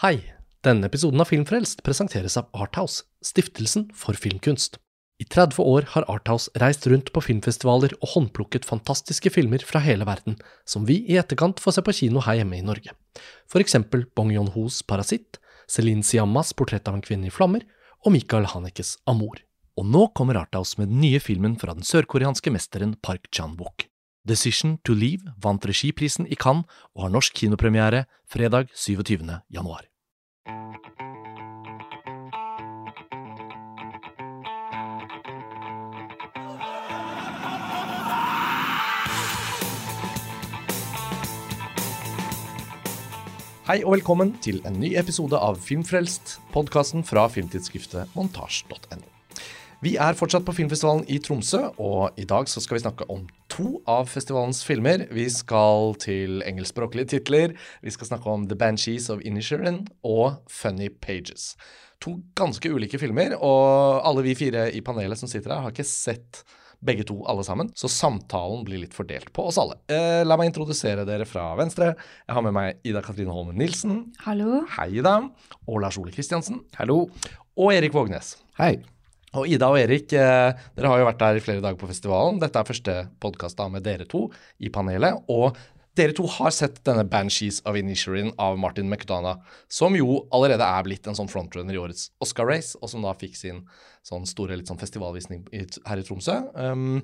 Hei! Denne episoden av Filmfrelst presenteres av Arthouse, stiftelsen for filmkunst. I 30 år har Arthouse reist rundt på filmfestivaler og håndplukket fantastiske filmer fra hele verden, som vi i etterkant får se på kino her hjemme i Norge. For eksempel Bong Yon-hos Parasitt, Celine Siammas Portrett av en kvinne i flammer og Michael Hanekes Amour. Og nå kommer Arthouse med den nye filmen fra den sørkoreanske mesteren Park Chan-wook. Decision to Leave vant regiprisen i Cannes og har norsk kinopremiere fredag 27. januar. Hei og velkommen til en ny episode av Filmfrelst, podkasten fra filmtidsskriftet montasj.no. Vi er fortsatt på filmfestivalen i Tromsø, og i dag så skal vi snakke om to av festivalens filmer. Vi skal til engelskspråklige titler. Vi skal snakke om The Banshees of Inisherin og Funny Pages. To ganske ulike filmer, og alle vi fire i panelet som sitter her, har ikke sett begge to alle sammen, så samtalen blir litt fordelt på oss alle. Eh, la meg introdusere dere fra venstre. Jeg har med meg Ida Katrine Holmen Nilsen. Hallo. Hei, Ida. Og Lars Ole Kristiansen. Hallo. Og Erik Vågnes. Hei. Og Ida og Erik, eh, dere har jo vært der i flere dager på festivalen. Dette er første podkast med dere to i panelet. Og dere to har sett denne 'Banshees of Inisherin' av Martin McDonagh, som jo allerede er blitt en sånn frontrunner i årets Oscar-race, og som da fikk sin sånn store litt sånn festivalvisning her i Tromsø. Um,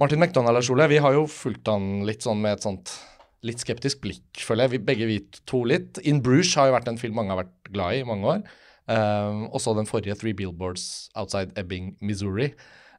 Martin McDonagh, Lars Ole, vi har jo fulgt han litt sånn med et sånt litt skeptisk blikk, føler jeg. Vi, begge vi to litt. In Bruges har jo vært en film mange har vært glad i i mange år. Um, og så den forrige, Three Billboards Outside Ebbing, Missouri.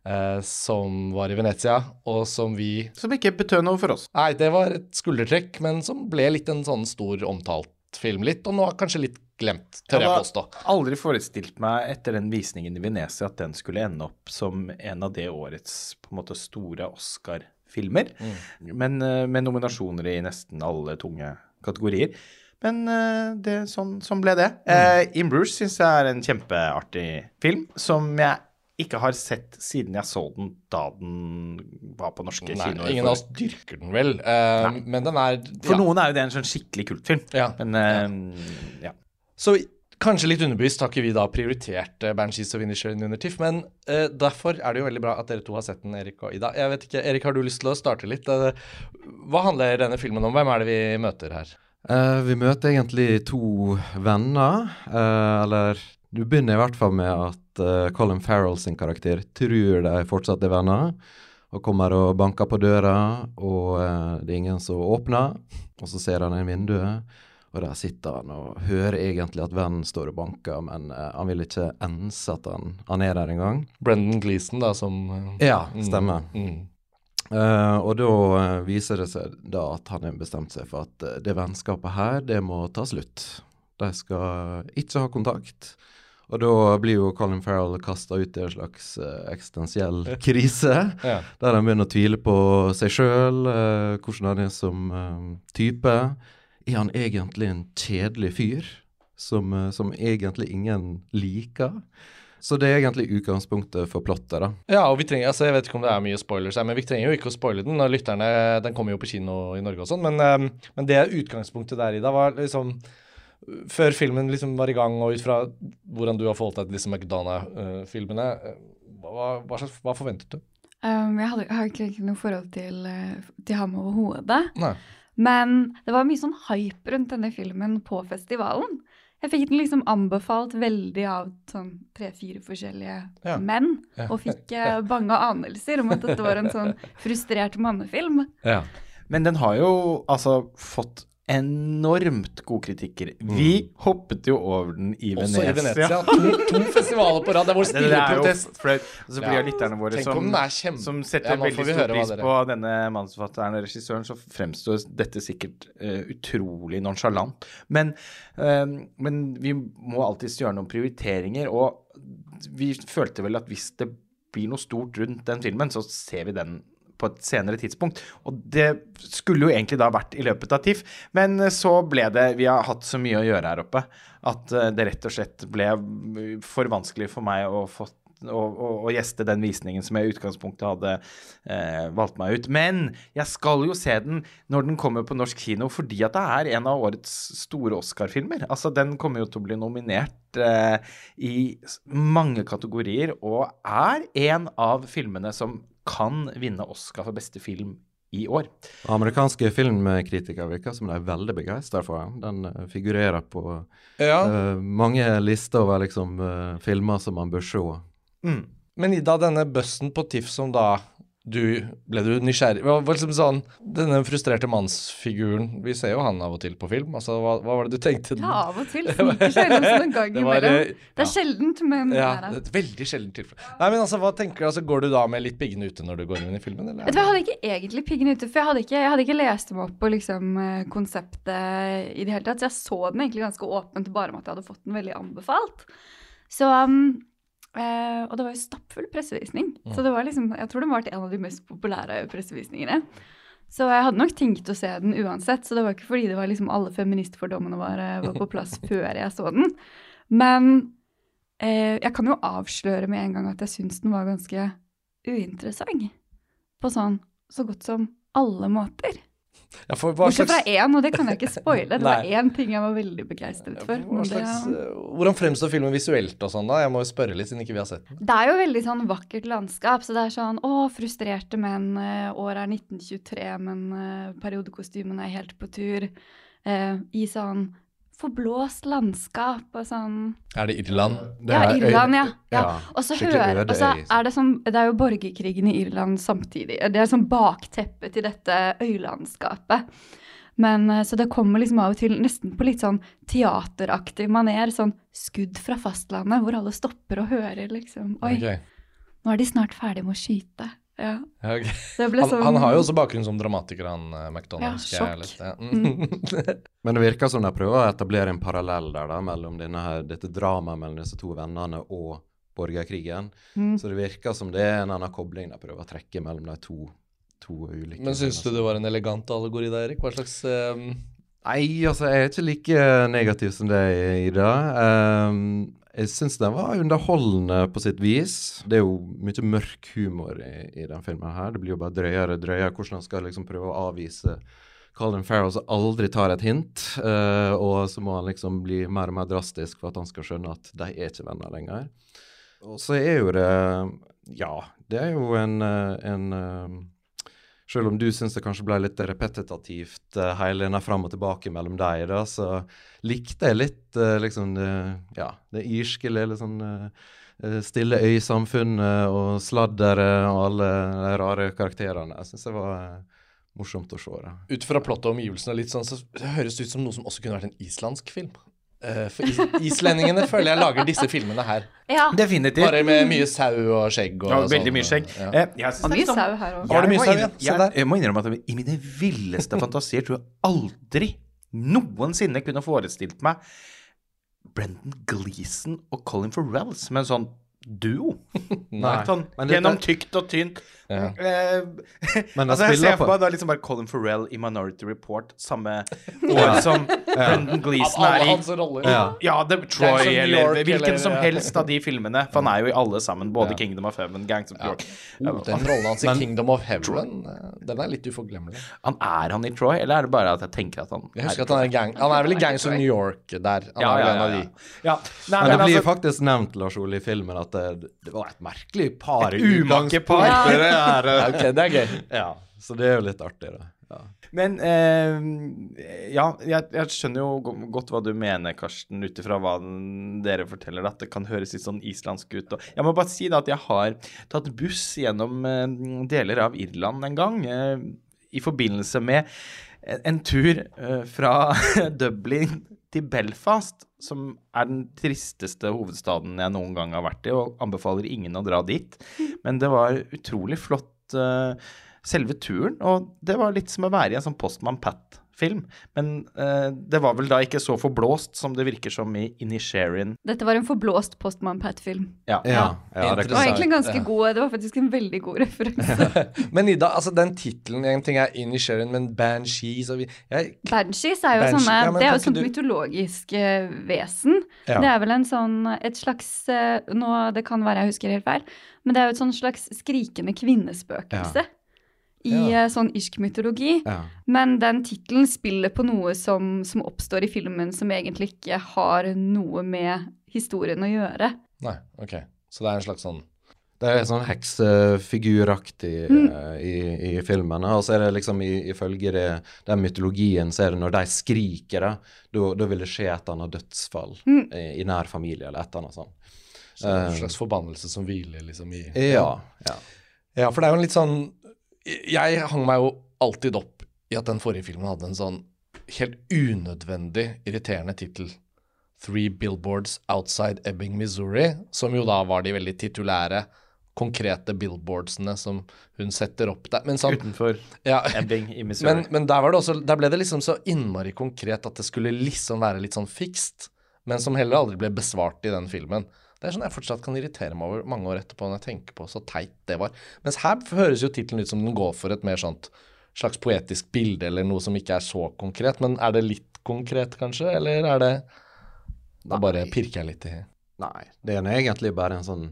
Uh, som var i Venezia, og som vi Som ikke betød noe for oss. Nei, det var et skuldertrekk, men som ble litt en sånn stor omtalt film litt, og nå er kanskje litt glemt, tør jeg påstå. Jeg har aldri forestilt meg etter den visningen i Venezia at den skulle ende opp som en av det årets på en måte store Oscar-filmer, mm. men uh, med nominasjoner i nesten alle tunge kategorier. Men uh, det, sånn, sånn, ble det. Mm. Uh, In Bruges syns jeg er en kjempeartig film, som jeg ikke har sett siden jeg så den da den var på norske Nei, kinoer. Ingen av oss dyrker den vel, uh, men den er For noen er jo det en sånn skikkelig kultfilm. Ja. Men uh, ja. Så kanskje litt underbevisst har ikke vi da prioritert uh, Banshees og Inisherin under TIFF, men uh, derfor er det jo veldig bra at dere to har sett den, Erik og Ida. Jeg vet ikke, Erik, har du lyst til å starte litt? hva handler denne filmen om? Hvem er det vi møter her? vi møter egentlig to venner, eller du begynner i hvert fall med at uh, Colin Farrell sin karakter tror de fortsatt er venner, og kommer og banker på døra, og uh, det er ingen som åpner. Og så ser han en vinduet, og der sitter han og hører egentlig at vennen står og banker, men uh, han vil ikke ense at han, han er der engang. Brendan Gleeson, da, som Ja, stemmer. Mm, mm. Uh, og da uh, viser det seg da at han har bestemt seg for at uh, det vennskapet her, det må ta slutt. De skal ikke ha kontakt. Og da blir jo Colin Farrell kasta ut i en slags eksistensiell krise. ja. Der han begynner å tvile på seg sjøl, hvordan han er som type. Er han egentlig en kjedelig fyr som, som egentlig ingen liker? Så det er egentlig utgangspunktet for plottet, da. Ja, og vi trenger, altså jeg vet ikke om det er mye spoilers her, men vi trenger jo ikke å spoile den. og lytterne, Den kommer jo på kino i Norge og sånn, men, um, men, det utgangspunktet der i da var liksom Før filmen liksom var i gang, og ut fra hvordan du har forholdt deg til disse McDonagh-filmene, hva, hva, hva, forventet du? Um, jeg, hadde, jeg, har ikke noe forhold til, til ham overhodet. Men det var mye sånn hype rundt denne filmen på festivalen. Jeg fikk den liksom anbefalt veldig av sånn tre-fire forskjellige ja. menn, og fikk eh, bange anelser om at dette var en sånn frustrert mannefilm. Ja. Men den har jo altså fått enormt gode kritikker. Mm. Vi hoppet jo over den i Også i Venezia. To, to festivaler på rad. Det er vår stille protest. Og så blir ja. lytterne våre som, kjem... som, setter ja, veldig stor pris på denne manusforfatteren og regissøren, så fremstår dette sikkert uh, utrolig nonsjalant. Men, uh, men vi må alltids gjøre noen prioriteringer, og vi følte vel at hvis det blir noe stort rundt den filmen, så ser vi den på et senere tidspunkt. Og det skulle jo egentlig da vært i løpet av TIFF, men så ble det Vi har hatt så mye å gjøre her oppe at det rett og slett ble for vanskelig for meg å få og, og, og, gjeste den visningen som jeg i utgangspunktet hadde eh, valgt meg ut. Men jeg skal jo se den når den kommer på norsk kino, fordi at det er en av årets store Oscar-filmer. Altså, den kommer jo til å bli nominert eh, i mange kategorier, og er en av filmene som kan vinne Oscar for beste film i år. Amerikanske filmkritikere virker som de er veldig begeistra for den. Den eh, figurerer på Ja. uh, mange lister over liksom uh, filmer som man bør se. Mm. Men Ida, denne bussen på TIFF som da du ble du nysgjerrig Hva var liksom sånn Denne frustrerte mannsfiguren Vi ser jo han av og til på film. Altså, hva, hva var det du tenkte? Ja, av og til. Sniker en gang Det var, eh, Det er sjeldent, men Ja, det er et veldig sjeldent tilfelle. Nei, men altså, hva tenker du? Altså, Går du da med litt piggene ute når du går inn i filmen, eller? Jeg hadde ikke egentlig piggen ute, for jeg hadde ikke, jeg hadde ikke lest meg opp på liksom, eh, konseptet i det hele tatt. Så jeg så den egentlig ganske åpent, bare med at jeg hadde fått den veldig anbefalt. Så, um, eh, og det var jo stappfull pressevisning. Så det var liksom, jeg tror den var en av de mest populære pressevisningene. Så jeg hadde nok tenkt å se den uansett, så det var ikke fordi det var liksom alle feministfordommene var, eh, var på plass før jeg så den. Men uh, jeg kan jo avsløre med en gang at jeg syns den var ganske uinteressant. På sånn så godt som alle måter. Ja, Bortsett fra én, og det kan jeg ikke spoile. Det var én ting jeg var veldig begeistret for. men det- slags, eh, hvordan fremstår filmen visuelt og sånn, da? Jeg må jo spørre litt, siden ikke vi har sett den. Det er jo veldig sånn vakkert landskap. Så det er sånn å, frustrerte menn, eh, året er 1923, men periodekostymen periodekostymene er helt på tur. Eh, I sånn forblåst landskap og sånn Er det Irland? Det Ja, er Irland, ja. ja. ja, Og så hører, og så er det sånn Det er jo borgerkrigen i Irland samtidig. Det er sånn bakteppe til dette øylandskapet. Men eh, Så det kommer liksom av og til nesten på litt sånn teateraktig maner. Sånn skudd fra fastlandet, hvor alle stopper og hører liksom Oi, okay. nå er de snart ferdig med å skyte. Ja. Ja, ok. Det ble Han, som... han har jo også bakgrunn som dramatiker, han McDonald's. McDonald. Ja, sjokk. Ja. Mm. Men det virker som de prøver å etablere en parallell der da, mellom denne her, dette dramaet mellom disse to vennene og borgerkrigen. Mm. Så det virker som det er en annen kobling de prøver å trekke mellom de to, to ulike Men syns du det var en elegant allegori da, Erik? Hva slags um... Nei, altså, jeg er ikke like negativ som deg, Ida. Ehm, jeg syns den var underholdende på sitt vis. Det er jo mye mørk humor i, i den filmen her. Det blir jo bare drøyere og drøyere hvordan han skal liksom prøve å avvise Colin Farrell som aldri tar et hint. Uh, og så må han liksom bli mer og mer drastisk for at han skal skjønne at de er ikke venner lenger. Og så er jo det Ja, det er jo en, eh, en eh, selv om du syns det kanskje ble litt repetitivt uh, hele denne fram og tilbake mellom deg, da, så likte jeg litt eh, liksom det, ja, det irske, lille sånn Stille øy-samfunnet og sladderet og alle de rare karakterene. Jeg syns det var eh, morsomt å se. Da. Ut fra plottet og omgivelsene litt sånn, så høres det ut som noe som også kunne vært en islandsk film. Eh, for is islendingene føler jeg lager disse filmene her. Ja. Definitivt. Bare med mye sau og skjegg og Ja, sånn. veldig mye skjegg. Ja. Eh, jeg synes mye sånn- sau her òg. Var det Jeg? Se Jeg, jeg må innrømme at i mine villeste fantasier tror jeg aldri noensinne kunne forestilt meg Brendan Gleeson og Colin Farrell som en sånn duo. Nei. Sånn gjennom tykt og tynt. Ja. Eh, altså, jeg ser på- for meg da liksom bare Colin Farrell i Minority Report samme år som Brendan Gleeson er i. Ja. ja, det, Troy York, eller hvilken eller- som helst av de filmene. For han er jo i alle sammen, både Ja. Kingdom of Heaven, Gangs of New York. Oh, den rollen hans i Men- Kingdom of Heaven, eh, den er litt uforglemmelig. Han Er han i Troy, eller er det bare at jeg tenker at han Jeg husker at han er, gang, han er vel i Gangs of New York der. Han ja, er vel ja, en av de. ja. Nei, Men det blir altså, faktisk nevnt Lars Ole, i filmen at det, det var et merkelig par. Et i umake par. Ja, eh. ok, det er gøy. Ja, så det er jo litt artig, da. Ja. Men eh, ja, jeg, jeg skjønner jo go- godt hva du mener, Karsten, ut ifra hva dere forteller, at det kan høres litt sånn islandsk ut. Og jeg må bare si da at jeg har tatt buss gjennom eh, deler av Irland en gang, eh, i forbindelse med en, en tur eh, fra Dublin til Belfast, som er den tristeste hovedstaden jeg noen gang har vært i, og anbefaler ingen å dra dit. Men det var utrolig flott. uh, selve turen. Og det var litt som å være i en sånn Postman Pat film. Men eh, det var vel da ikke så forblåst som det virker som i Inisherin. Dette var en forblåst Postman Pat-film. Ja. Ja, ja, det Det var egentlig ganske Ja. god. Det var faktisk en veldig god referanse. Men Ida, altså den tittelen En ting er Inisherin, men Banshees og vi jeg, Banshees er jo Banshee, sånne, ja, det er jo et sånt du- mytologisk uh, vesen. Ja. Det er vel en sånn, et slags uh, nå, Det kan være jeg husker helt feil, men det er jo et sånn slags skrikende kvinnespøkelse. I Ja. eh, sånn irsk mytologi. Ja. Men den tittelen spiller på noe som, som oppstår i filmen som egentlig ikke har noe med historien å gjøre. Nei, ok. Så det er en slags sånn Det er sånn heksefiguraktig Mm. eh, i, i filmen. Og så er det liksom i- ifølge det, den mytologien, så er det når de skriker, da, da vil det skje et eller annet dødsfall Mm. i, i nær familie, eller et eller annet sånt. så en Eh. slags forbannelse som hviler liksom i Ja. ja. Ja, for det er jo en litt sånn Jeg hang meg jo alltid opp i at den forrige filmen hadde en sånn helt unødvendig irriterende tittel. Three Billboards Outside Ebbing, Missouri, som jo da var de veldig titulære, konkrete billboardsene som hun setter opp der. Men sånn Utenfor ja, Ebbing i Missouri. men, men der, var det også, der ble det liksom så innmari konkret at det skulle liksom være litt sånn fikst, men som heller aldri ble besvart i den filmen. Det er sånn jeg fortsatt kan irritere meg over mange år etterpå når jeg tenker på så teit det var. Mens her høres jo tittelen ut som den går for et mer sånt slags poetisk bilde eller noe som ikke er så konkret. Men er det litt konkret, kanskje, eller er det Da bare pirker jeg litt i Nei, det er egentlig bare en sånn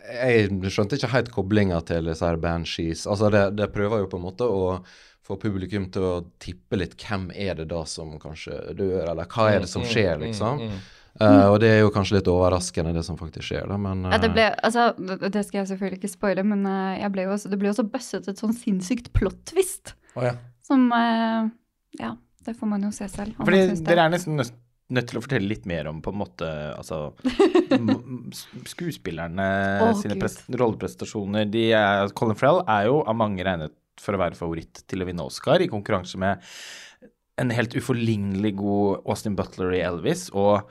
Jeg skjønte ikke helt koblinga til disse her banshees. Altså, det, det prøver jo på en måte å få publikum til å tippe litt hvem er det da som kanskje dør, eller hva er det som skjer, liksom. Mm, mm, mm. Eh, og det er jo kanskje litt overraskende, det som faktisk skjer, da, men Ja, det eh, ble, altså, det skal jeg selvfølgelig ikke spoile, men uh, jeg ble jo også, det ble jo også bøsset et sånn sinnssykt plot-twist. Oh, ja. Som eh, Ja, det får man jo se selv. Fordi dere er nesten nødt nødt til å fortelle litt mer om på en måte altså skuespillerne oh, sine rolleprestasjoner. De er, Colin Farrell er jo av mange regnet for å være favoritt til å vinne Oscar, i konkurranse med en helt uforlignelig god Austin Butler i Elvis og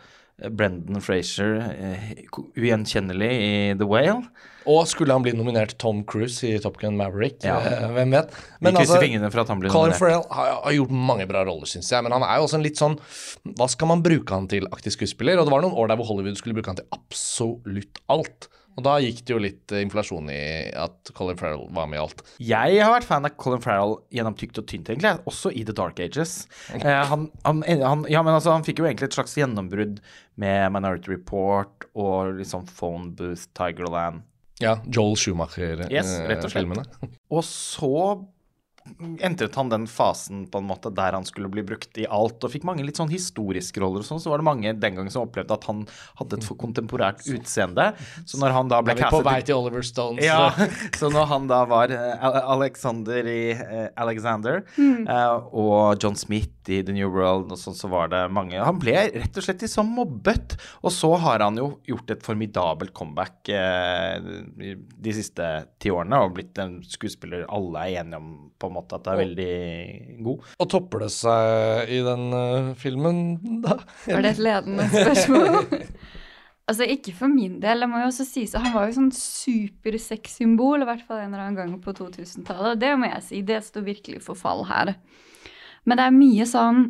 Brendan Frazier, eh, ugjenkjennelig i The Whale. Og skulle han bli nominert Tom Cruise i Top Gun Maverick? Ja. Eh, hvem vet? Vi altså, fingrene for at han blir Colin nominert. Farrell har, har gjort mange bra roller, syns jeg, men han er jo også en litt sånn Hva skal man bruke han til, aktiv skuespiller? Og det var noen år der hvor Hollywood skulle bruke han til absolutt alt. Og da gikk det jo litt eh, inflasjon i at Colin Farrell var med i alt. Jeg har vært fan av Colin Farrell gjennom tykt og tynt, egentlig. Også i The Dark Ages. Han, han, han, ja, men altså, han fikk jo egentlig et slags gjennombrudd med Minority Report og liksom Phone Booth, Tigerland. Ja, Joel Schumacher-filmene. Yes, rett og slett. Og så entret han den fasen på en måte der han skulle bli brukt i alt, og fikk mange litt sånn historiske roller og sånn. Så var det mange den gangen som opplevde at han hadde et for kontemporært utseende. Så når han da ble Er vi på vei til Oliver Stones? ja, så når han da var eh, Alexander i eh, Alexander eh, og John Smith i The New World og sånn, så var det mange Han ble rett og slett liksom mobbet. Og så har han jo gjort et formidabelt comeback de siste ti årene og blitt en skuespiller alle er enige om på en måte at det er veldig god. Og topper det seg i den uh, filmen, da? Var det et ledende spørsmål? altså, ikke for min del. Det må jo også sies at han var jo sånn supersexsymbol, i hvert fall en eller annen gang på 2000-tallet. Og det må jeg si, det står virkelig for fall her. Men det er mye sånn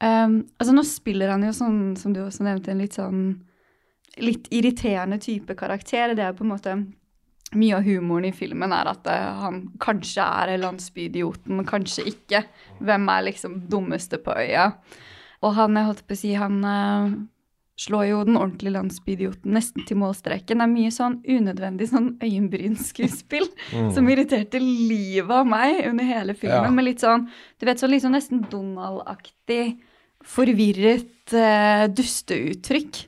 Um, Altså, nå spiller han jo sånn, som du også nevnte, en litt sånn litt irriterende type karakter. Det er på en måte mye av humoren i filmen er at eh, han kanskje er landsbyidioten, kanskje ikke. Hvem er liksom dummeste på øya? Og han, jeg holdt på å si, han uh, slår jo den ordentlige landsbyidioten nesten til målstreken. Det er mye sånn unødvendig sånn øyenbrynskuespill som irriterte livet av meg under hele filmen. Ja. Med litt sånn, du vet, sånn liksom nesten Donald-aktig, forvirret uh, dusteuttrykk.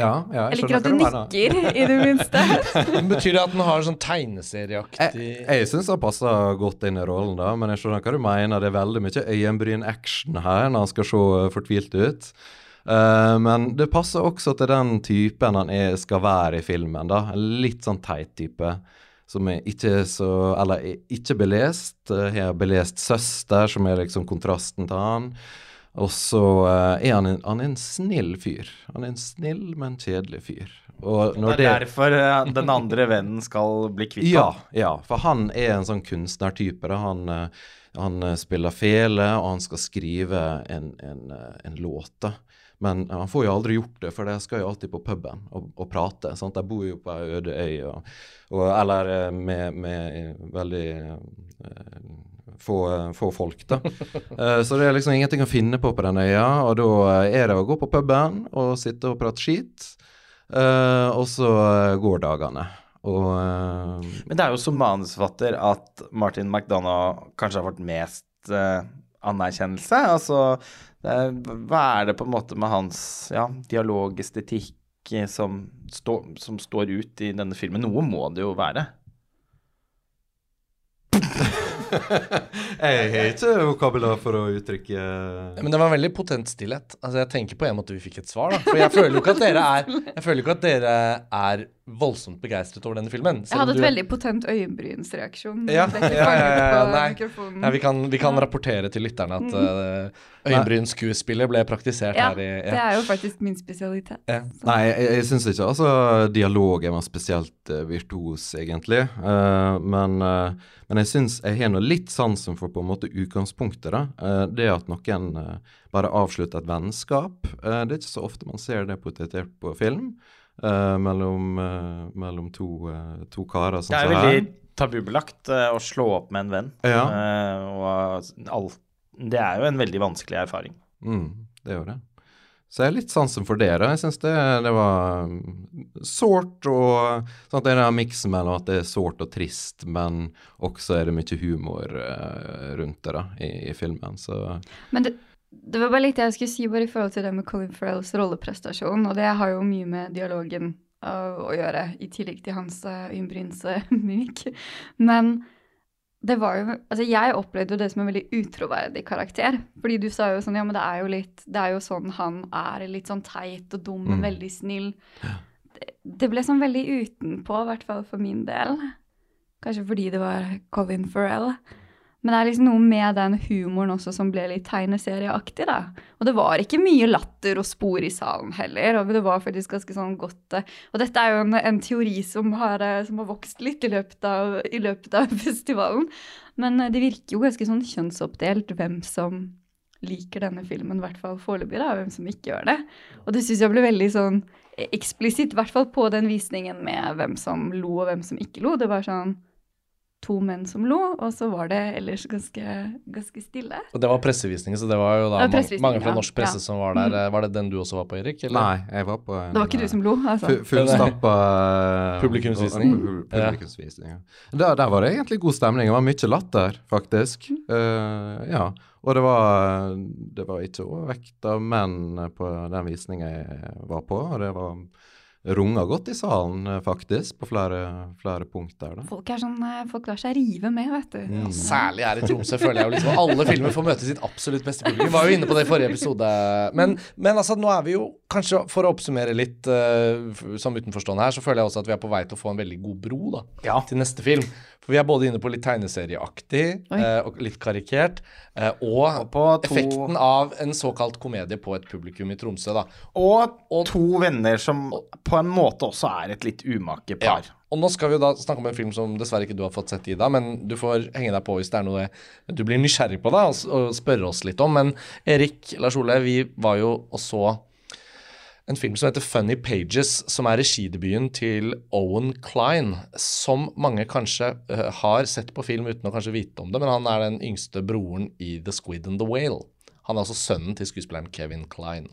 Ja, ja, Jeg jeg liker at du nikker, i det minste. Betyr det at den har sånn tegneserieaktig Jeg, jeg syns han passer godt inn i rollen, da, men jeg skjønner hva du mener. Det er veldig mye øyenbryn-action her når han skal se uh, fortvilt ut. Uh, men det passer også til den typen han er, skal være i filmen. da. En litt sånn teit type. Som er ikke så Eller er ikke belest. Uh, har belest søster, som er liksom kontrasten til han. Og så eh, er han en, han er en snill fyr. Han er en snill, men kjedelig fyr. Og Det er derfor eh, den andre vennen skal bli kvitt ja, ham. ja, for han er en sånn kunstnertype. Han, eh, han spiller fele, og han skal skrive en, en, en låt. Men han får jo aldri gjort det, for de skal jo alltid på puben og, og prate. sant? De bor jo på ei øde øy, og, og, eller med, med veldig få, få folk, da. Eh, så det er liksom ingenting å finne på på den øya, og da er det å gå på puben og sitte og prate skit. eh, og så eh, går dagene. Og uh, Men det er jo som manusforfatter at Martin McDonagh kanskje har fått mest anerkjennelse. Altså, hva er det på en måte med hans ja, dialogestetikk som, stå, som står ut i denne filmen? Noe må det jo være. Jeg har ikke vokabular for å uttrykke Men det var en veldig potent stillhet. Altså Jeg tenker på en måte vi fikk et svar, da. For jeg føler jo ikke at dere er Jeg føler ikke at dere er voldsomt begeistret over denne filmen. Jeg hadde et veldig potent øyenbrynsreaksjon. Ja, er ja, ja, vi, kan, vi kan rapportere til lytterne at uh, øyenbrynskuespillet ble praktisert Ja, her i det er jo faktisk min spesialitet. Ja. Nei, jeg, jeg syns ikke altså dialogen var spesielt eh, virtuos, egentlig. Uh, men, eh, men jeg syns jeg har nå litt sansen for på en måte utgangspunktet. da. Eh, det at noen eh, bare avslutter et vennskap. eh, det er ikke så ofte man ser det portrettert på film. mellom, mellom to, to karer som Det er veldig tabubelagt å slå opp med en venn. Ja. Og alt, det er jo en veldig vanskelig erfaring. Mm, det gjør det. Så jeg har litt sansen for det. da. Jeg syns det, det var mm, sårt og sånn at Det er den miksen mellom at det er sårt og trist, men også er det mye humor eh, rundt det da, i, i filmen. Så Men det, det var bare litt jeg skulle si bare i forhold til det med Colin Farrells rolleprestasjon, og det har jo mye med dialogen uh, å gjøre, i tillegg til hans uh, øyenbrynsmimikk. Men det var jo Altså, jeg opplevde jo det som en veldig utroverdig karakter. Fordi du sa jo sånn Ja, men det er jo litt Det er jo sånn han er. Litt sånn teit og dum, men Mm. veldig snill. Det, det ble sånn veldig utenpå, i hvert fall for min del. Kanskje fordi det var Colin Farrell. Men det er liksom noe med den humoren også som ble litt tegneserieaktig, da. Og det var ikke mye latter og spor i salen heller, og det var faktisk ganske sånn godt eh, Og dette er jo en, en teori som har, eh, som har vokst litt i løpet, av, i løpet av festivalen. Men eh, det virker jo ganske sånn kjønnsoppdelt hvem som liker denne filmen, i hvert fall foreløpig, og hvem som ikke gjør det. Og det syns jeg ble veldig sånn eksplisitt, i hvert fall på den visningen med hvem som lo og hvem som ikke lo. Det var sånn to menn som lo, og så var det ellers ganske, ganske stille. Og det var pressevisningen, så det var jo da var mange, mange fra norsk presse Ja. som var der. Mm. Eh, Var det den du også var på, Erik? eller? nei, jeg var på en Det var ikke du som lo, altså. fullstappa eh, Publikumsvisning. pu- Publikumsvisning, ja. Der, der var det egentlig god stemning. Det var mye latter, faktisk. Eh, ja. Og det var, det var ikke overvekt av menn på den visninga jeg var på. Og det var runga godt i salen, eh, faktisk, på flere, flere punkter. Da. Folk er sånn, eh, folk lar seg rive med, vet du. Mm. Særlig her i Tromsø føler jeg jo liksom alle filmer får møte sitt absolutt beste publikum. Vi var jo inne på det i forrige episode. Men, men altså, nå er vi jo kanskje, for å oppsummere litt uh, som utenforstående her, så føler jeg også at vi er på vei til å få en veldig god bro da, Ja. til neste film. For vi er både inne på litt tegneserieaktig eh, og litt karikert, uh, og, Og på to, effekten av en såkalt komedie på et publikum i Tromsø, da. og Og- to venner som på en måte også er et litt umake Ja. Og nå skal vi jo da snakke om en film som dessverre ikke du har fått sett, Ida, men du får henge deg på hvis det er noe du blir nysgjerrig på da, og, og spørre oss litt om. Men Erik, Lars Ole, vi var jo og så en film som heter Funny Pages, som er regidebuten til Owen Klein, som mange kanskje uh, har sett på film uten å kanskje vite om det, men han er den yngste broren i The Squid and the Whale. Han er altså sønnen til skuespilleren Kevin Klein.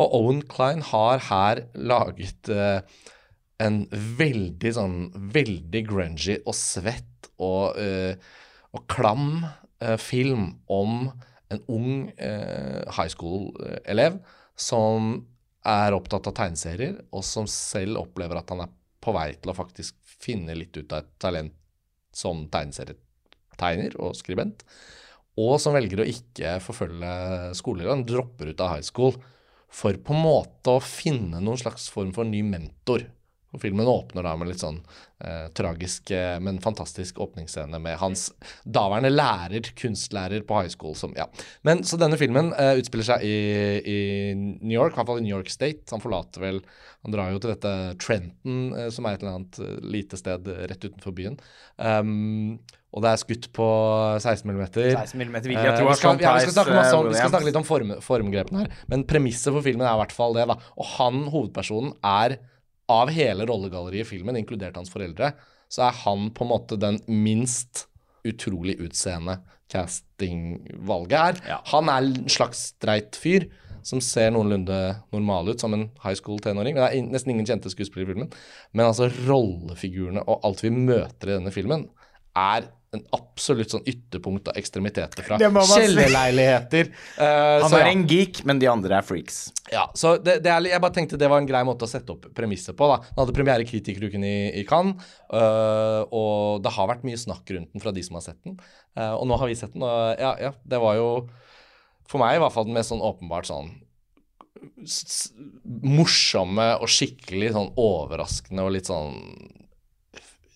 Og Owen Klein har her laget uh, en veldig sånn veldig grungy og svett og, uh, og klam uh, film om en ung high school-elev som er opptatt av tegneserier, og som selv opplever at han er på vei til å faktisk finne litt ut av et talent som tegneserietegner og skribent, og som velger å ikke forfølge skoler. Dropper ut av high school for på en måte å finne noen slags form for ny mentor Og filmen åpner da med litt sånn eh, tragisk, eh, men fantastisk åpningsscene med hans daværende lærer, kunstlærer på high school. Som, ja. Men Så denne filmen eh, utspiller seg i, i New York, i hvert fall i New York State. Han forlater vel Han drar jo til dette Trenton, eh, som er et eller annet eh, lite sted rett utenfor byen. Um, og det er skutt på 16 mm. 16 mm vil jeg tro vi, er skal, ja, vi, skal snakke masse om, eh, vi skal snakke litt om form, formgrepene her, men premisset for filmen er i hvert fall det. da. Og han, hovedpersonen, er av hele rollegalleriet i filmen, inkludert hans foreldre, så er han på en måte den minst utrolig utseende castingvalget er. Ja. Han er en slags streit fyr som ser noenlunde normal ut som en high school tenåring. Det er nesten ingen kjente skuespillere i filmen. Men altså rollefigurene og alt vi møter i denne filmen, er en absolutt sånn ytterpunkt av ekstremiteter fra kjellerleiligheter. Uh, Han så er ja. en geek, men de andre er freaks. Ja, så det, det er, jeg bare tenkte det var en grei måte å sette opp premisset på. da. Den hadde premiere i Kritikeruken i, i Cannes, uh, og det har vært mye snakk rundt den fra de som har sett den. Uh, og nå har vi sett den, og ja, ja, det var jo for meg i hvert fall den mest sånn åpenbart sånn s s morsomme og skikkelig sånn overraskende og litt sånn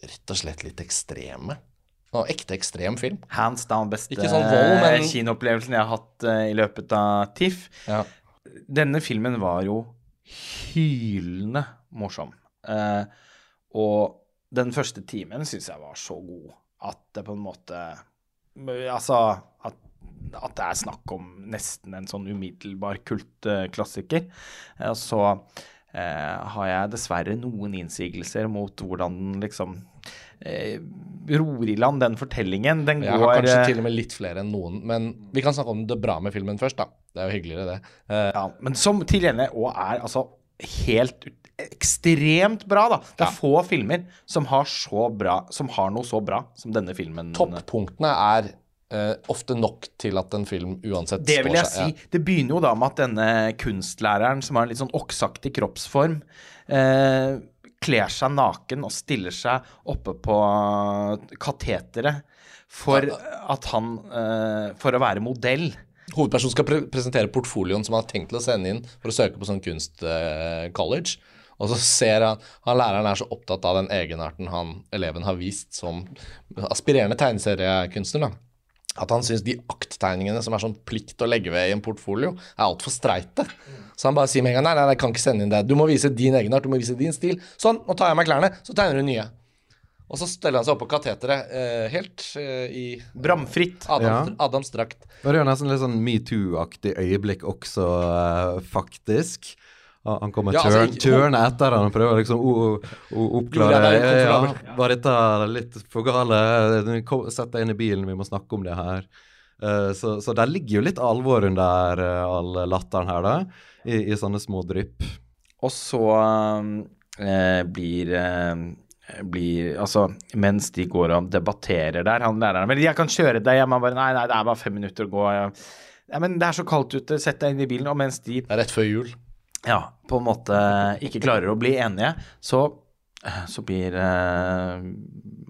rett og slett litt ekstreme. Og ekte ekstrem film. Hands down beste sånn vold, men- kinoopplevelsen jeg har hatt eh, i løpet av TIFF. Ja. Denne filmen var jo hylende morsom. Eh, og den første timen syns jeg var så god at det på en måte Altså at, at det er snakk om nesten en sånn umiddelbar kultklassiker. Eh, så eh, har jeg dessverre noen innsigelser mot hvordan den liksom ror i land den fortellingen. Den Jeg har kanskje eh, til og med litt flere enn noen, men vi kan snakke om det bra med filmen først, da. Det er jo hyggeligere, det. Eh, Ja, men som til gjengjeld òg er altså helt ekstremt bra, da. Det er Ja. få filmer som har så bra Som har noe så bra som denne filmen. Toppunktene er Uh, ofte nok til at en film uansett Det vil jeg seg. si. Det begynner jo da med at denne kunstlæreren, som har en litt sånn oksaktig kroppsform, eh, kler seg naken og stiller seg oppe på kateteret for at han eh, For å være modell. Hovedpersonen skal pre presentere portfolioen som han har tenkt til å sende inn for å søke på sånn kunstcollege. og så ser han han læreren er så opptatt av den egenarten han eleven har vist som aspirerende tegneseriekunstner, da. At han syns de akttegningene som er sånn plikt å legge ved i en portfolio, er altfor streite. Så han bare sier med en gang nei, nei, jeg kan ikke sende inn det. Du må vise din egenart, du må vise din stil. Sånn, nå tar jeg av meg klærne, så tegner du nye. Og så steller han seg opp på kateteret eh, helt eh, i Bramfritt. Adams, Ja. Adams drakt. Det var jo nesten litt sånn metoo-aktig øyeblikk også, eh, faktisk. Han kommer Ja, altså, kjør- kjørende etter han og prøver liksom å å oppklare jeg det ja, ja. Var dette litt for gale? Sett deg inn i bilen, vi må snakke om det her. Uh, så, så der ligger jo litt alvor under uh, all latteren her, da. I, i sånne små drypp. Og så uh, blir, blir Altså, mens de går og debatterer der, han læreren Men jeg kan kjøre deg hjem. Han bare Nei, nei, det er bare fem minutter å gå. Ja, ja, men det er så kaldt ute. Sett deg inn i bilen. Og mens de Det er rett før jul. Ja, på en måte ikke klarer å bli enige, så, så blir uh,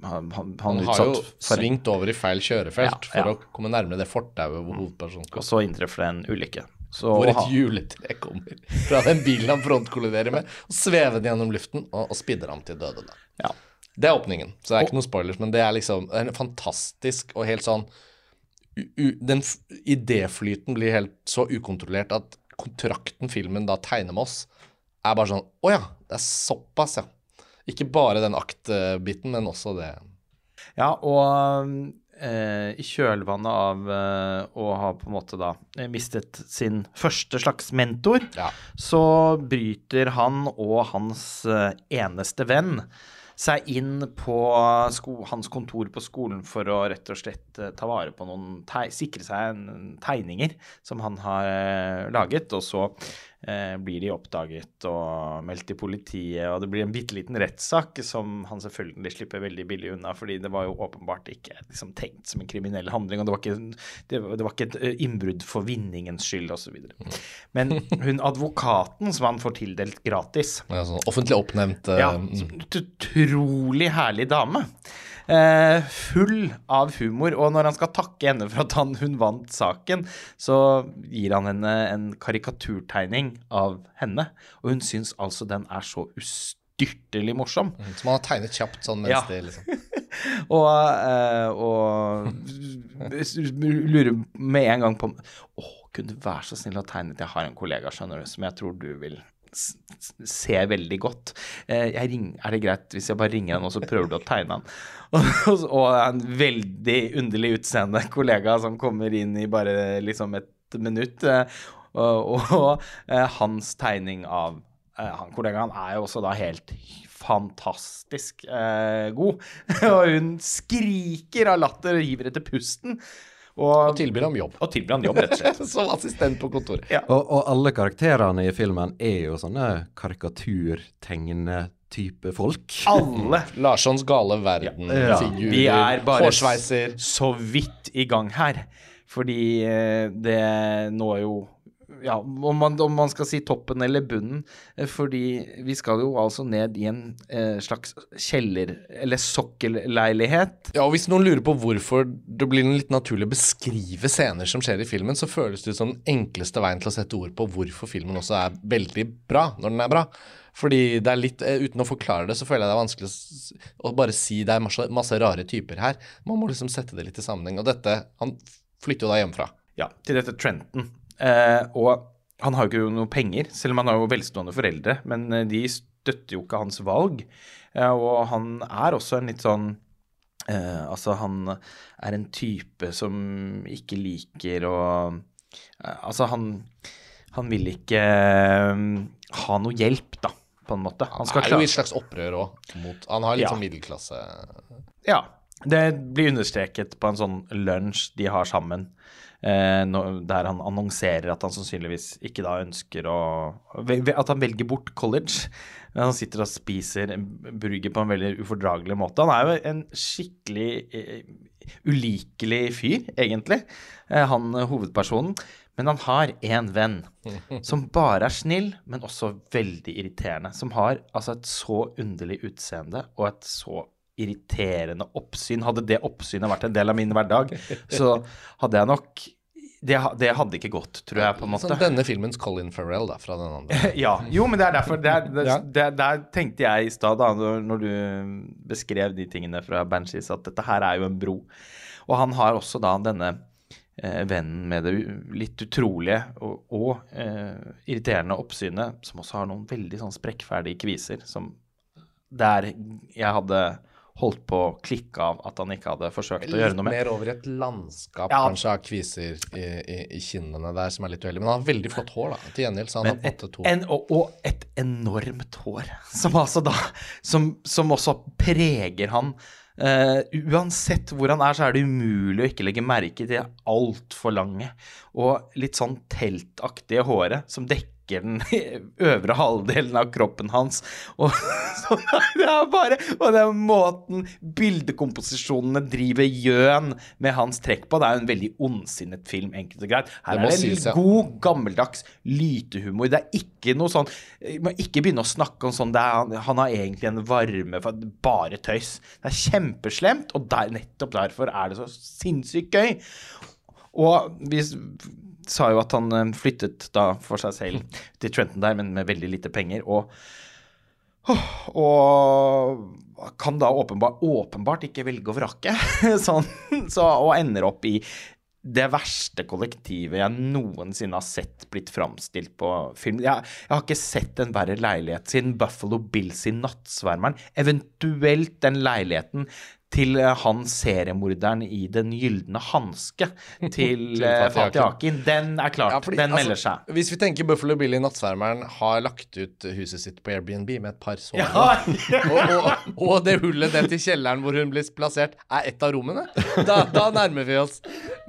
han, han, han Han har jo for svingt over i feil kjørefelt Ja, for ja. å komme nærmere det fortauet hvor hovedpersonen skal. Og så inntreffer det en ulykke. Så Hvor et juletre kommer fra den bilen han frontkolliderer med, og svever den gjennom luften og, og spidder ham til døde. Da. ja. Det er åpningen, så det er ikke noen spoilers, men det er liksom det er en fantastisk og helt sånn u, u, Den idéflyten blir helt så ukontrollert at kontrakten filmen da tegner med oss, er bare sånn Å ja, det er såpass, ja. Ikke bare den aktbiten, men også det. Ja, og eh, i kjølvannet av eh, å ha på en måte da eh, mistet sin første slags mentor, Ja. så bryter han og hans eh, eneste venn seg inn på sko hans kontor på skolen for å rett og slett eh, ta vare på noen sikre seg tegninger som han har eh, laget, og så eh, blir de oppdaget og meldt til politiet, og det blir en bitte liten rettssak som han selvfølgelig slipper veldig billig unna, fordi det var jo åpenbart ikke liksom, tenkt som en kriminell handling, og det var ikke, det, det var ikke et eh, innbrudd for vinningens skyld, osv. Men hun advokaten som han får tildelt gratis, Ja, sånn offentlig oppnevnt eh, ja, mm. utrolig herlig dame. Eh, full av humor. Og når han skal takke henne for at han, hun vant saken, så gir han henne en karikaturtegning av henne. Og hun syns altså den er så ustyrtelig morsom. Som han har tegnet kjapt sånn mens Ja. det liksom Og, eh, og lurer med en gang på Å, kunne du være så snill å tegne Jeg har en kollega, skjønner du, som jeg tror du vil s- s- veldig godt. Eh, ring, er det greit hvis jeg bare ringer han, og så prøver du å tegne han? Og, og, en veldig underlig utseende kollega som kommer inn i bare liksom et minutt. eh, og, og eh, hans tegning av han kollegaen er jo også da helt fantastisk eh, god. og hun skriker av latter og hiver etter pusten. Og, Og tilbyr ham jobb. og tilbyr ham jobb, rett og slett. Som assistent på kontoret. Ja. Og, og alle karakterene i filmen er jo sånne karikaturtegnetype folk. Alle Larssons gale verden, Ja. Vi er bare hårsveiser. så vidt i gang her. Fordi eh, det når jo Ja, om man, om man skal si toppen eller bunnen. eh, Fordi vi skal jo altså ned i en eh, slags kjeller- eller sokkelleilighet. Ja, og Hvis noen lurer på hvorfor det blir litt naturlig å beskrive scener som skjer i filmen, så føles det som den enkleste veien til å sette ord på hvorfor filmen også er veldig bra når den er bra. Fordi det er litt, eh, Uten å forklare det, så føler jeg det er vanskelig å bare si det er masse, masse rare typer her. Man må liksom sette det litt i sammenheng. Og dette Han flytter jo da hjemmefra. Ja, til dette Trenton. Eh, og han har jo ikke noe penger, selv om han har jo velstående foreldre. Men eh, de støtter jo ikke hans valg. Eh, og han er også en litt sånn eh, Altså, han er en type som ikke liker å Altså, han, han vil ikke ha noe hjelp, da, på en måte. Han Han er jo i et slags opprør òg. Han har litt Ja. sånn middelklasse Ja. Det blir understreket på en sånn lunsj de har sammen, der han annonserer at han sannsynligvis ikke da ønsker å At han velger bort college. Men Han sitter og spiser burger på en veldig ufordragelig måte. Han er jo en skikkelig eh, ulikelig fyr, egentlig, eh, han eh, hovedpersonen. Men han har én venn som bare er snill, men også veldig irriterende. Som har altså et så underlig utseende og et så irriterende oppsyn. Hadde det oppsynet vært en del av min hverdag, så hadde jeg nok det, det hadde ikke gått, tror jeg, på en måte. Sånn denne filmens Colin Farrell, da, fra den andre. Ja. Jo, men det er derfor det er, det, Ja. Der tenkte jeg i stad, da, når du beskrev de tingene fra Banshees, at dette her er jo en bro. Og han har også da denne eh, vennen med det litt utrolige og, og eh, irriterende oppsynet, som også har noen veldig sånn sprekkferdige kviser, som der jeg hadde holdt på å klikke av at han ikke hadde forsøkt å gjøre Litt noe med. mer over i et landskap Ja. kanskje av kviser i, i, i kinnene der som er litt uheldig. Men han har veldig flott hår, da. Til gjengjeld så han Men har et, fått to. en, og, og et enormt hår, som altså da Som, som også preger han. Uh, uansett hvor han er, så er det umulig å ikke legge merke til det altfor lange og litt sånn teltaktige håret som dekker den øvre halvdelen av kroppen hans. Og så det er bare Og den måten bildekomposisjonene driver gjøn med hans trekk på, det er jo en veldig ondsinnet film, enkelt og greit. Her Det er det sies, god, gammeldags lytehumor. Det er ikke noe sånn Vi må ikke begynne å snakke om sånn det er, han, har egentlig en varme for bare tøys. Det er kjempeslemt, og der, nettopp derfor er det så sinnssykt gøy. Og vi s- sa jo at han eh, flyttet da for seg selv til Trenton der, men med veldig lite penger. Og, og kan da åpenbart, åpenbart ikke velge og vrake. Sånn, så, og ender opp i det verste kollektivet jeg noensinne har sett blitt framstilt på film. Jeg, jeg har ikke sett en verre leilighet siden Buffalo Bills i 'Nattsvermeren'. Eventuelt den leiligheten til eh, han seriemorderen i Den gylne hanske til eh, Fatih Akin. Den er klart. Ja, fordi, den altså, melder seg. Hvis vi tenker Buffalo Bill i Nattsvermeren har lagt ut huset sitt på Airbnb med et par soverom, Ja, og, og, og det hullet ned til kjelleren hvor hun blir plassert, er et av rommene, da, da nærmer vi oss.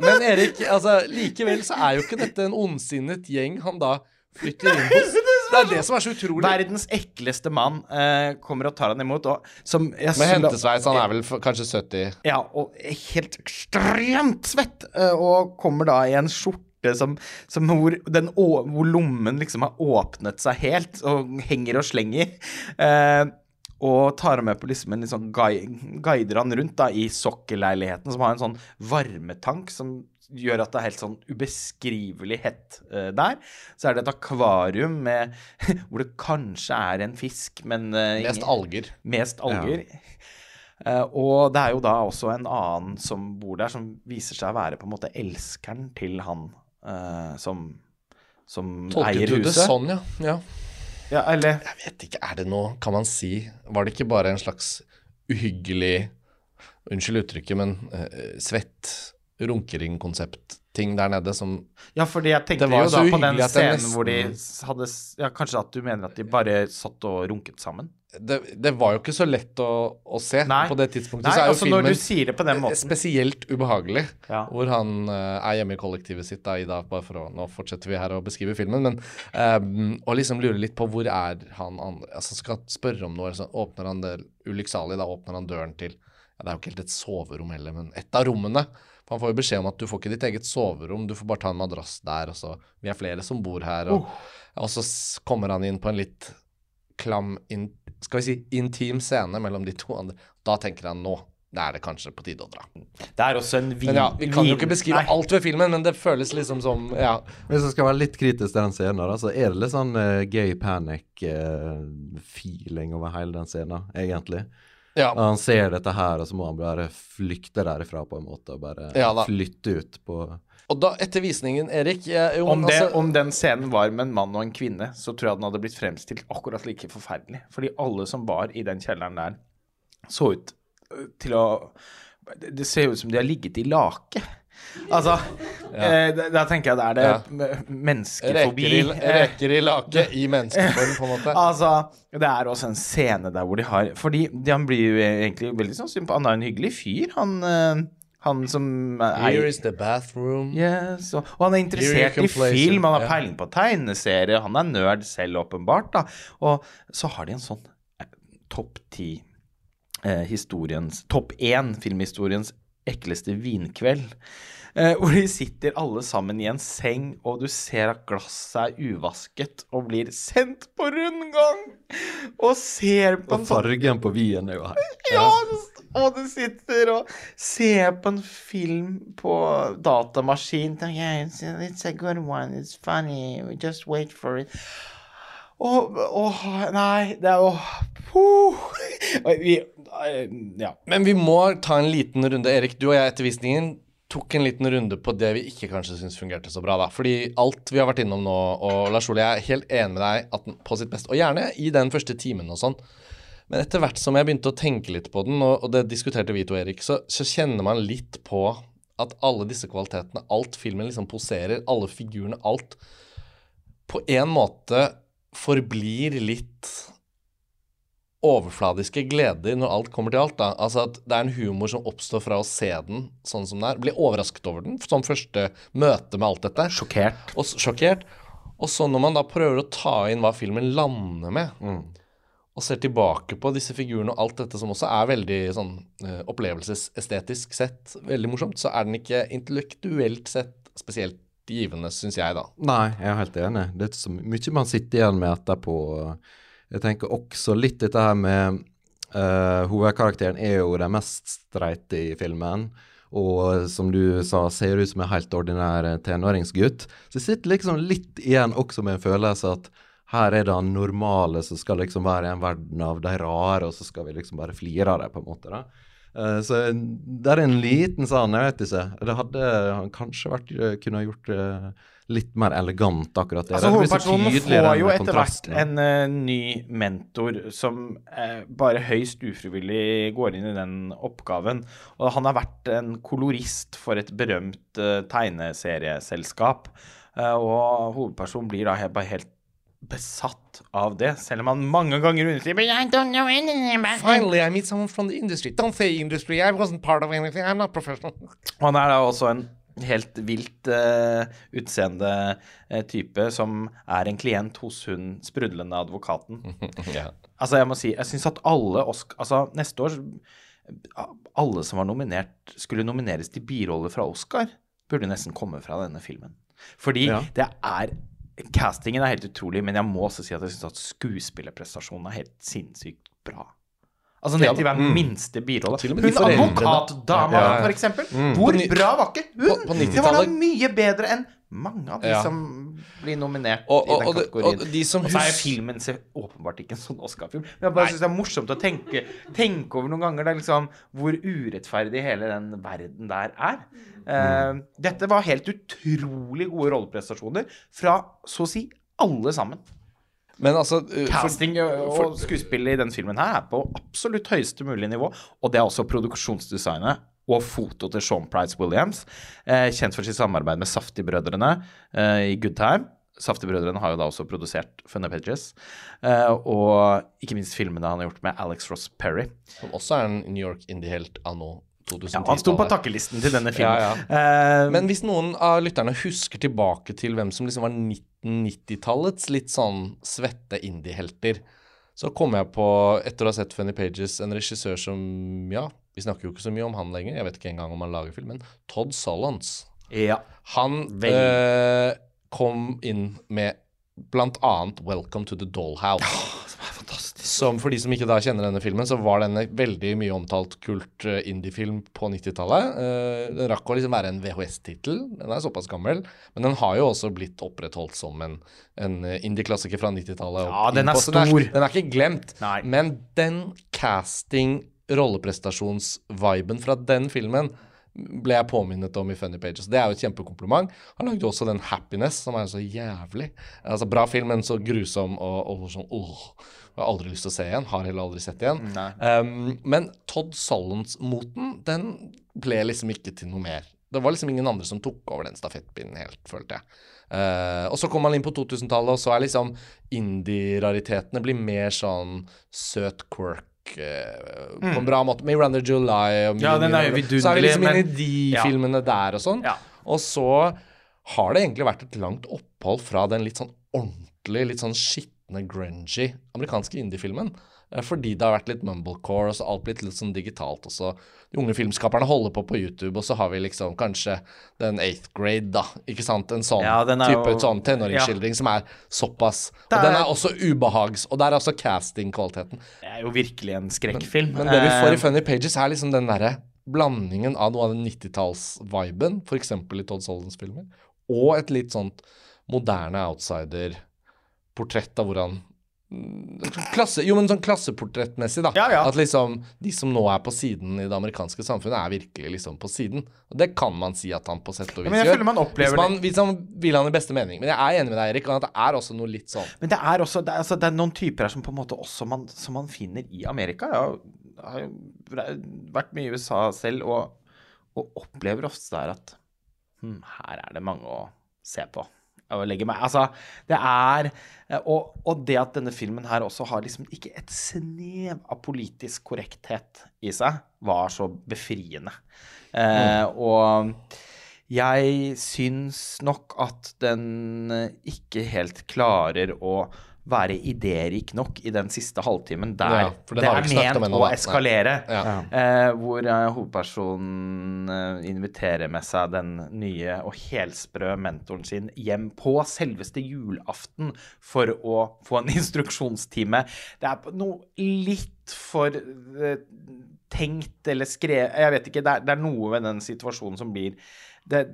Men Erik, altså, likevel så er jo ikke dette en ondsinnet gjeng han da flytter inn hos. Det er det som er så utrolig. Verdens ekleste mann eh, kommer og tar han imot. Og, som jeg Med hentesveis, han er vel for, kanskje 70 Ja, og helt ekstremt svett, eh, og kommer da i en skjorte som, som hvor, den, hvor lommen liksom har åpnet seg helt, og henger og slenger. Eh, og tar med på liksom en guide, guider han rundt da i sokkelleiligheten, som har en sånn varmetank som gjør at det er helt sånn ubeskrivelig hett uh, der. Så er det et akvarium med, hvor det kanskje er en fisk, men uh, Mest alger. Mest alger. Eh, og det er jo da også en annen som bor der, som viser seg å være på en måte elskeren til han som, som eier Tolket du det huset. sånn, ja? ja? Ja, eller Jeg vet ikke, er det noe Kan man si Var det ikke bare en slags uhyggelig Unnskyld uttrykket, men svett runkering-konsept-ting der nede som Ja, fordi jeg tenkte jo da på den scenen nesten- hvor de hadde Ja, kanskje at du mener at de bare satt og runket sammen? Det, det var jo ikke så lett å, å se Nei. på det tidspunktet. Nei, så er altså filmen på den måten spesielt ubehagelig. Ja. Hvor han uh, er hjemme i kollektivet sitt da, i dag, bare for å Nå fortsetter vi her å beskrive filmen, men um, Og liksom lurer litt på hvor er han andre Altså skal spørre om noe, så åpner han det ulykksalig, da åpner han døren til ja, Det er jo ikke helt et soverom heller, men et av rommene. For Han får jo beskjed om at du får ikke ditt eget soverom, du får bare ta en madrass der. Og så, vi er flere som bor her. Og, og så kommer han inn på en litt klam, in, skal vi si intim scene mellom de to andre. Da tenker han nå, det er det kanskje på tide å dra. Det er også en vin... Men ja, Vi kan jo ikke beskrive Nei. alt ved filmen, men det føles liksom som Ja. Hvis jeg skal være litt kritisk til den scenen, da, så er det litt sånn uh, gay panic-feeling over hele den scenen, egentlig. Ja. Og han ser dette her, og så må han bare flykte derifra på en måte, og bare Ja flytte ut på Og da, etter visningen, Erik jeg, jo, Om, det, altså, om den scenen var med en mann og en kvinne, så tror jeg den hadde blitt fremstilt akkurat like forferdelig. Fordi alle som var i den kjelleren der, så ut øh, til å Det det ser ut som de har ligget i lake. Altså eh, da, tenker jeg det er det Ja. menneskefobi. Reker i, Eh, i lake i menneskeform, på en måte. Altså, det er også en scene der hvor de har Fordi de- han blir jo egentlig veldig sånn sympa- Han er en hyggelig fyr, han, eh, han som er Here is the bathroom. Yes, og, og han er interessert i film, han har ja. peiling på tegneserie, han er nerd selv, åpenbart. da. Og så har de en sånn eh, topp ti eh, historiens Topp én filmhistoriens ekleste vinkveld. Eh, hvor de sitter alle sammen i en seng, og du ser at glasset er uvasket og blir sendt på rundgang! Og ser på en sånn fargen på vinen er jo her. ja, og du sitter og ser på en film på datamaskin. Yeah, it's, it's a good one. It's funny. Just wait for it. Åh, åh, nei, det er. Vi, eh, Ja. Men vi må ta en liten runde. Erik, du og jeg etter visningen tok en liten runde på det vi ikke kanskje syns fungerte så bra. da. Fordi alt vi har vært innom nå, og Lars Ole, jeg er helt enig med deg at på sitt beste, og gjerne i den første timen og sånn. Men etter hvert som jeg begynte å tenke litt på den, og, og det diskuterte vi to, Erik, så, så kjenner man litt på at alle disse kvalitetene, alt filmen liksom poserer, alle figurene, alt, på en måte forblir litt overfladiske gleder når alt kommer til alt. da. Altså at Det er en humor som oppstår fra å se den sånn som den er. Bli overrasket over den som første møte med alt dette. Sjokkert. Og sjokkert. Og så når man da prøver å ta inn hva filmen lander med, og ser tilbake på disse figurene og alt dette som også er veldig sånn eh, opplevelsesestetisk sett veldig morsomt, så er den ikke intellektuelt sett spesielt givende, syns jeg, da. Nei, jeg er helt enig. Det er så mye man sitter igjen med etterpå. Jeg tenker også litt dette her med uh, Hovedkarakteren er jo den mest streite i filmen. Og som du sa, ser ut som en helt ordinær eh, tenåringsgutt. Så jeg sitter liksom litt igjen også med en følelse at her er det normale som skal liksom være i en verden av de rare, og så skal vi liksom bare flire av dem, på en måte. da. Eh, så det er en liten sånn, jeg vet ikke. Det hadde kanskje vært, eh, kunne gjort det litt mer elegant, akkurat det. Altså, det blir så hovedpersonen får jo etter hvert en uh, ny mentor som uh, bare høyst ufrivillig går inn i den oppgaven. Og han har vært en kolorist for et berømt uh, tegneserieselskap. Eh, og hovedpersonen blir da helt, bare helt besatt av det, selv om han mange ganger understreker «But I don't know anything about. Finally, I meet someone from the industry. Don't say industry. I wasn't part of anything. I'm not professional. Han er da også en helt vilt uh, utseende uh, type som er en klient hos hun sprudlende advokaten. yeah. Altså, jeg må si, jeg syns at alle Oscar... Altså, neste år Alle som var nominert, skulle nomineres til biroller fra Oscar, burde nesten komme fra denne filmen. Fordi Ja. det er Castingen er helt utrolig, men jeg må også si at jeg syns at skuespillerprestasjonen er helt sinnssykt bra. Altså ned til hver minste birolle. Hun advokatdama, Ja, ja. for eksempel. På Hvor bra var ikke hun? på- på det var da mye bedre enn mange av de Ja. som blir nominert Og- og- i den kategorien. og de som Og så er filmen ser åpenbart ikke en sånn Oscar-film. Men jeg bare synes det er morsomt å tenke, tenke over noen ganger det er liksom, hvor urettferdig hele den verden der er. Eh, dette var helt utrolig gode rolleprestasjoner fra så å si alle sammen. Men altså for, Casting og og skuespillet i den filmen her er på absolutt høyeste mulige nivå. Og det er også produksjonsdesignet og foto til Sean Price Williams, eh, kjent for sitt samarbeid med Safti-brødrene eh, i Good Time. Safti-brødrene har jo da også produsert Funny Pages. Eh, og ikke minst filmene han har gjort med Alex Ross Perry. Som også er en New York indie-helt anno 2010. Ja, han sto på takkelisten til denne filmen. Ja, Eh, Men hvis noen av lytterne husker tilbake til hvem som liksom var 1990-tallets litt sånn svette indie-helter, så kom jeg på, etter å ha sett Funny Pages, en regissør som Ja, vi snakker jo ikke så mye om han lenger, jeg vet ikke engang om han lager film, men Todd Solons. ja. Han eh, kom inn med blant annet 'Welcome to the Dollhouse'. Som er fantastisk. Som for de som ikke da kjenner denne filmen, så var den en veldig mye omtalt kult eh, indie-film på 90-tallet. Eh, den rakk å liksom være en VHS-tittel. Den er såpass gammel. Men den har jo også blitt opprettholdt som en, en eh, indie-klassiker fra 90-tallet. Ja, den er stor. Den er, den er ikke glemt. Nei. Men den casting, rolleprestasjonsviben fra den filmen ble jeg påminnet om i Funny Pages. Det er jo et kjempekompliment. Han lagde jo også den 'Happiness', som er så jævlig. Altså Bra film, men så grusom og, og sånn åh, Jeg har aldri lyst til å se igjen. Har heller aldri sett igjen. Um, men Todd Solons-moten, den ble liksom ikke til noe mer. Det var liksom ingen andre som tok over den stafettpinnen helt, følte jeg. Uh, og så kom man inn på 2000-tallet, og så er liksom indie-raritetene blir mer sånn søt quirk på en bra måte. Miranda July og Mm. Ja, den er vidunderlig. Så er vi liksom inne i de filmene der og sånn. Og så har det egentlig vært et langt opphold fra den litt sånn ordentlig, litt sånn skitne, grungy amerikanske indie-filmen. Eh, Fordi det har vært litt mumblecore, og så alt blitt litt sånn digitalt. Og så de unge filmskaperne holder på på YouTube, og så har vi liksom kanskje den eighth grade, da. Ikke sant? En sånn Ja, er type jo- sånn tenåringsskildring som er såpass. Det Og den er- er også ubehags, og der er også casting-kvaliteten. Det er jo virkelig en skrekkfilm. Men det vi får i Eh, Funny Pages, er liksom den derre blandingen av noe av den 90-talls-viben, f.eks. i Todd Soldens filmer, og et litt sånt moderne outsider-portrett av hvordan Klasse, jo, men sånn klasseportrettmessig, da. Ja, ja. At liksom de som nå er på siden i det amerikanske samfunnet, er virkelig liksom på siden. Og det kan man si at han på sett og vis gjør. man hvis, man, hvis han vil han i beste mening. Men jeg er enig med deg, Erik, at det er også noe litt sånn Men det er også det er, altså, det er noen typer her som på en måte også man, som man finner i Amerika. Jeg har, har jo vært mye i USA selv og, og opplever ofte der at hm, her er det mange å se på. Og legge meg. Altså, det er og, og det at denne filmen her også har liksom ikke et snev av politisk korrekthet i seg, var så befriende. Eh, og jeg syns nok at den eh, ikke helt klarer å være idérik nok i den siste halvtimen der Ja, det er ment å eskalere. Ja. Eh, hvor eh, hovedpersonen eh, inviterer med seg den nye og helsprø mentoren sin hjem på selveste julaften for å få en instruksjonstime. Det er noe litt for eh, tenkt eller skrevet Jeg vet ikke. Det er, det er noe ved den situasjonen som blir det,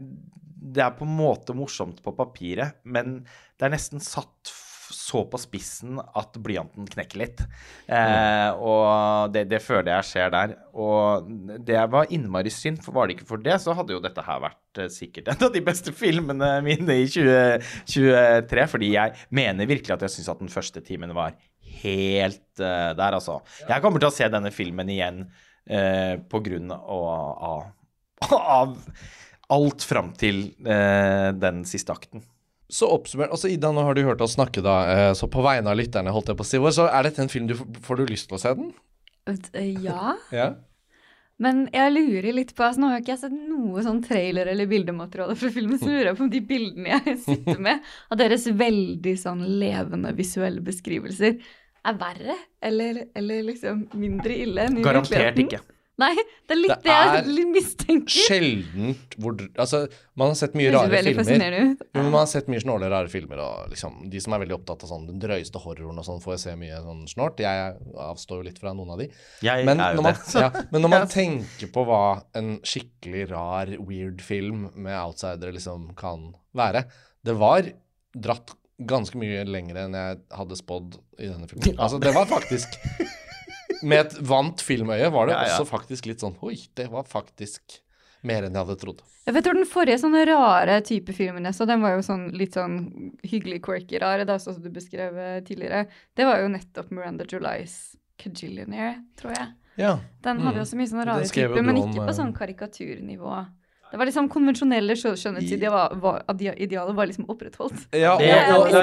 det er på en måte morsomt på papiret, men det er nesten satt f- så på spissen at blyanten knekker litt. Eh, og det, det føler jeg skjer der. Og det var innmari synd, for var det ikke for det, så hadde jo dette her vært eh, sikkert en av de beste filmene mine i 2023. Fordi jeg mener virkelig at jeg syns at den første timen var helt uh, der, altså. Jeg kommer til å se denne filmen igjen uh, på grunn av, av alt fram til uh, den siste akten. Så oppsummert, altså Ida, nå har du hørt oss snakke, da. eh, Så på vegne av lytterne, holdt jeg på å si, så er dette en film du Får du lyst til å se den? Eh, Ja. Ja. Men jeg lurer litt på altså Nå har jeg ikke jeg sett noe sånn trailer eller bildemateriale fra filmen, så lurer jeg på om de bildene jeg sitter med, av deres veldig sånn levende visuelle beskrivelser, er verre eller, eller liksom mindre ille enn i virkeligheten. Garantert ikke. Nei, det er litt Det det, jeg mistenker. Det mistenker. Sjeldent hvor Altså, man har sett mye Det rare veldig filmer. fascinerende ut. Men man har sett mye snåle, rare filmer, og liksom, de som er veldig opptatt av sånn den drøyeste horroren og sånn, får jeg se mye sånn snort. Jeg avstår jo litt fra noen av de. Jeg Men er jo når man, det. ja, men når man tenker på hva en skikkelig rar, weird film med outsidere liksom kan være Det var dratt ganske mye lenger enn jeg hadde spådd i denne filmen. Altså, det var faktisk Med et vant filmøye var det Ja, ja. også faktisk litt sånn Oi, det var faktisk mer enn jeg hadde trodd. Jeg vet den forrige sånne rare type filmen jeg så, den var jo sånn litt sånn hyggelig quirky rare, det er også som du beskrev eh, tidligere. Det var jo nettopp Miranda Julys Cajillionaire, tror jeg. Ja. Den hadde jo så mye sånne rare typer, men ikke eh, på sånn karikaturnivå. Det var liksom konvensjonelle skjø- skjønnhetsidealer var, var liksom opprettholdt. ja og, og, det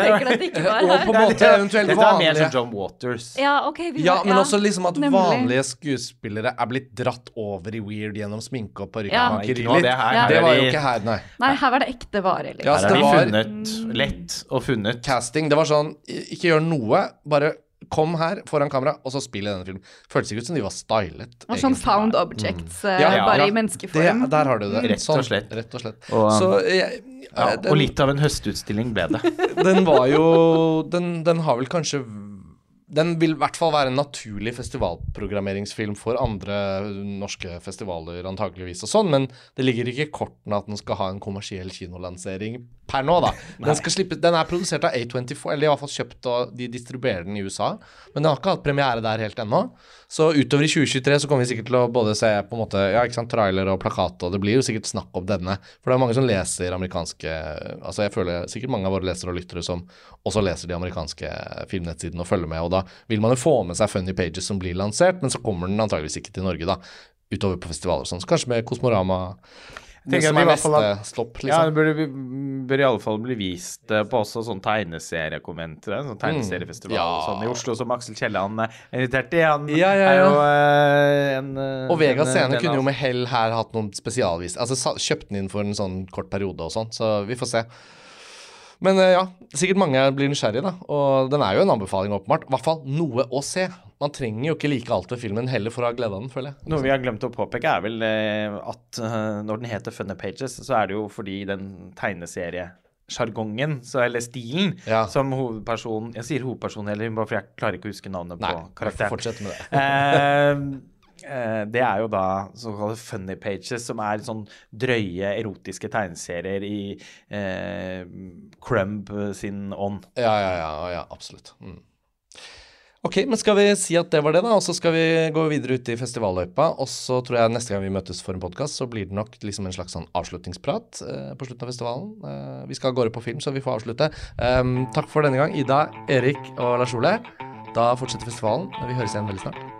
var og på en måte eventuelt Dette er mer som John Waters. Ja, ok. Vi Ja, men men også liksom at nemlig. vanlige skuespillere er blitt dratt over i weird gjennom sminke og parykk. Ja. og Ikke noe av det her. Ja. Det var jo ikke her, nei. Nei, her var det ekte vare, liksom. Ja, Her har det de var funnet lett og funnet. casting. Det var sånn Ikke gjør noe, bare kom her foran kamera, og så spill i denne filmen. Føltes ikke ut som de var stylet. Og sånn egentlig. found objects, mm. Ja, bare ja. i Det, menneskeform. der har du det. Rett og Sånn, slett. Rett og slett. Og, Så jeg, Ja, den, og litt av en høstutstilling ble det. den var jo den, den har vel kanskje Den vil i hvert fall være en naturlig festivalprogrammeringsfilm for andre norske festivaler, antakeligvis og sånn, men det ligger ikke i kortene at den skal ha en kommersiell kinolansering per nå, da. Den, slippe, den er produsert av A24, eller i hvert fall kjøpt og de distribuerer den i USA, men den har ikke hatt premiere der helt ennå. Så utover i 2023 så kommer vi sikkert til å både se på en måte, ja, ikke sant, trailer og plakat, og det blir jo sikkert snakk om denne. For det er mange som leser amerikanske Altså jeg føler sikkert mange av våre lesere og lyttere som også leser de amerikanske filmnettsidene og følger med, og da vil man jo få med seg Funny Pages som blir lansert, men så kommer den antageligvis ikke til Norge, da. Utover på festivaler og sånn. Så kanskje med Kosmorama det som er neste at- stopp, Ja, liksom. det burde, bør i alle fall bli vist eh, på også sånn tegneseriekonventer. Sånn tegneseriefestival Mm. Ja. og sånn i Oslo, som Aksel Kielland er invitert i. Han Ja, ja, er jo eh, en eh, Og Vega en, eh, Scene kunne jo med hell her hatt noen spesialvis Altså kjøpt den inn for en sånn kort periode og sånn, så vi får se. Men eh, ja, sikkert mange blir nysgjerrige, da. Og den er jo en anbefaling, åpenbart. I hvert fall noe å se. Man trenger jo ikke like alt ved filmen heller for å ha glede av den, føler jeg. Noe vi har glemt å påpeke, er vel eh, at eh, når den heter Funny Pages, så er det jo fordi den tegneseriesjargongen, så- eller stilen, Ja. som hovedpersonen Jeg sier hovedpersonen heller, bare fordi jeg klarer ikke å huske navnet Nei, på vi får karakteren. fortsette med det. Eh, det er jo da såkalte funny pages, som er sånn drøye, erotiske tegneserier i eh, Crumb sin ånd. Ja, ja, ja, ja absolutt. Mm. Ok, men skal vi si at det var det, da? Og så skal vi gå videre ut i festivalløypa. Og så tror jeg neste gang vi møtes for en podkast, så blir det nok liksom en slags sånn avslutningsprat eh, på slutten av festivalen. Eh, vi skal av gårde på film, så vi får avslutte. Um, takk for denne gang, Ida, Erik og Lars Ole. Da fortsetter festivalen. Vi høres igjen veldig snart.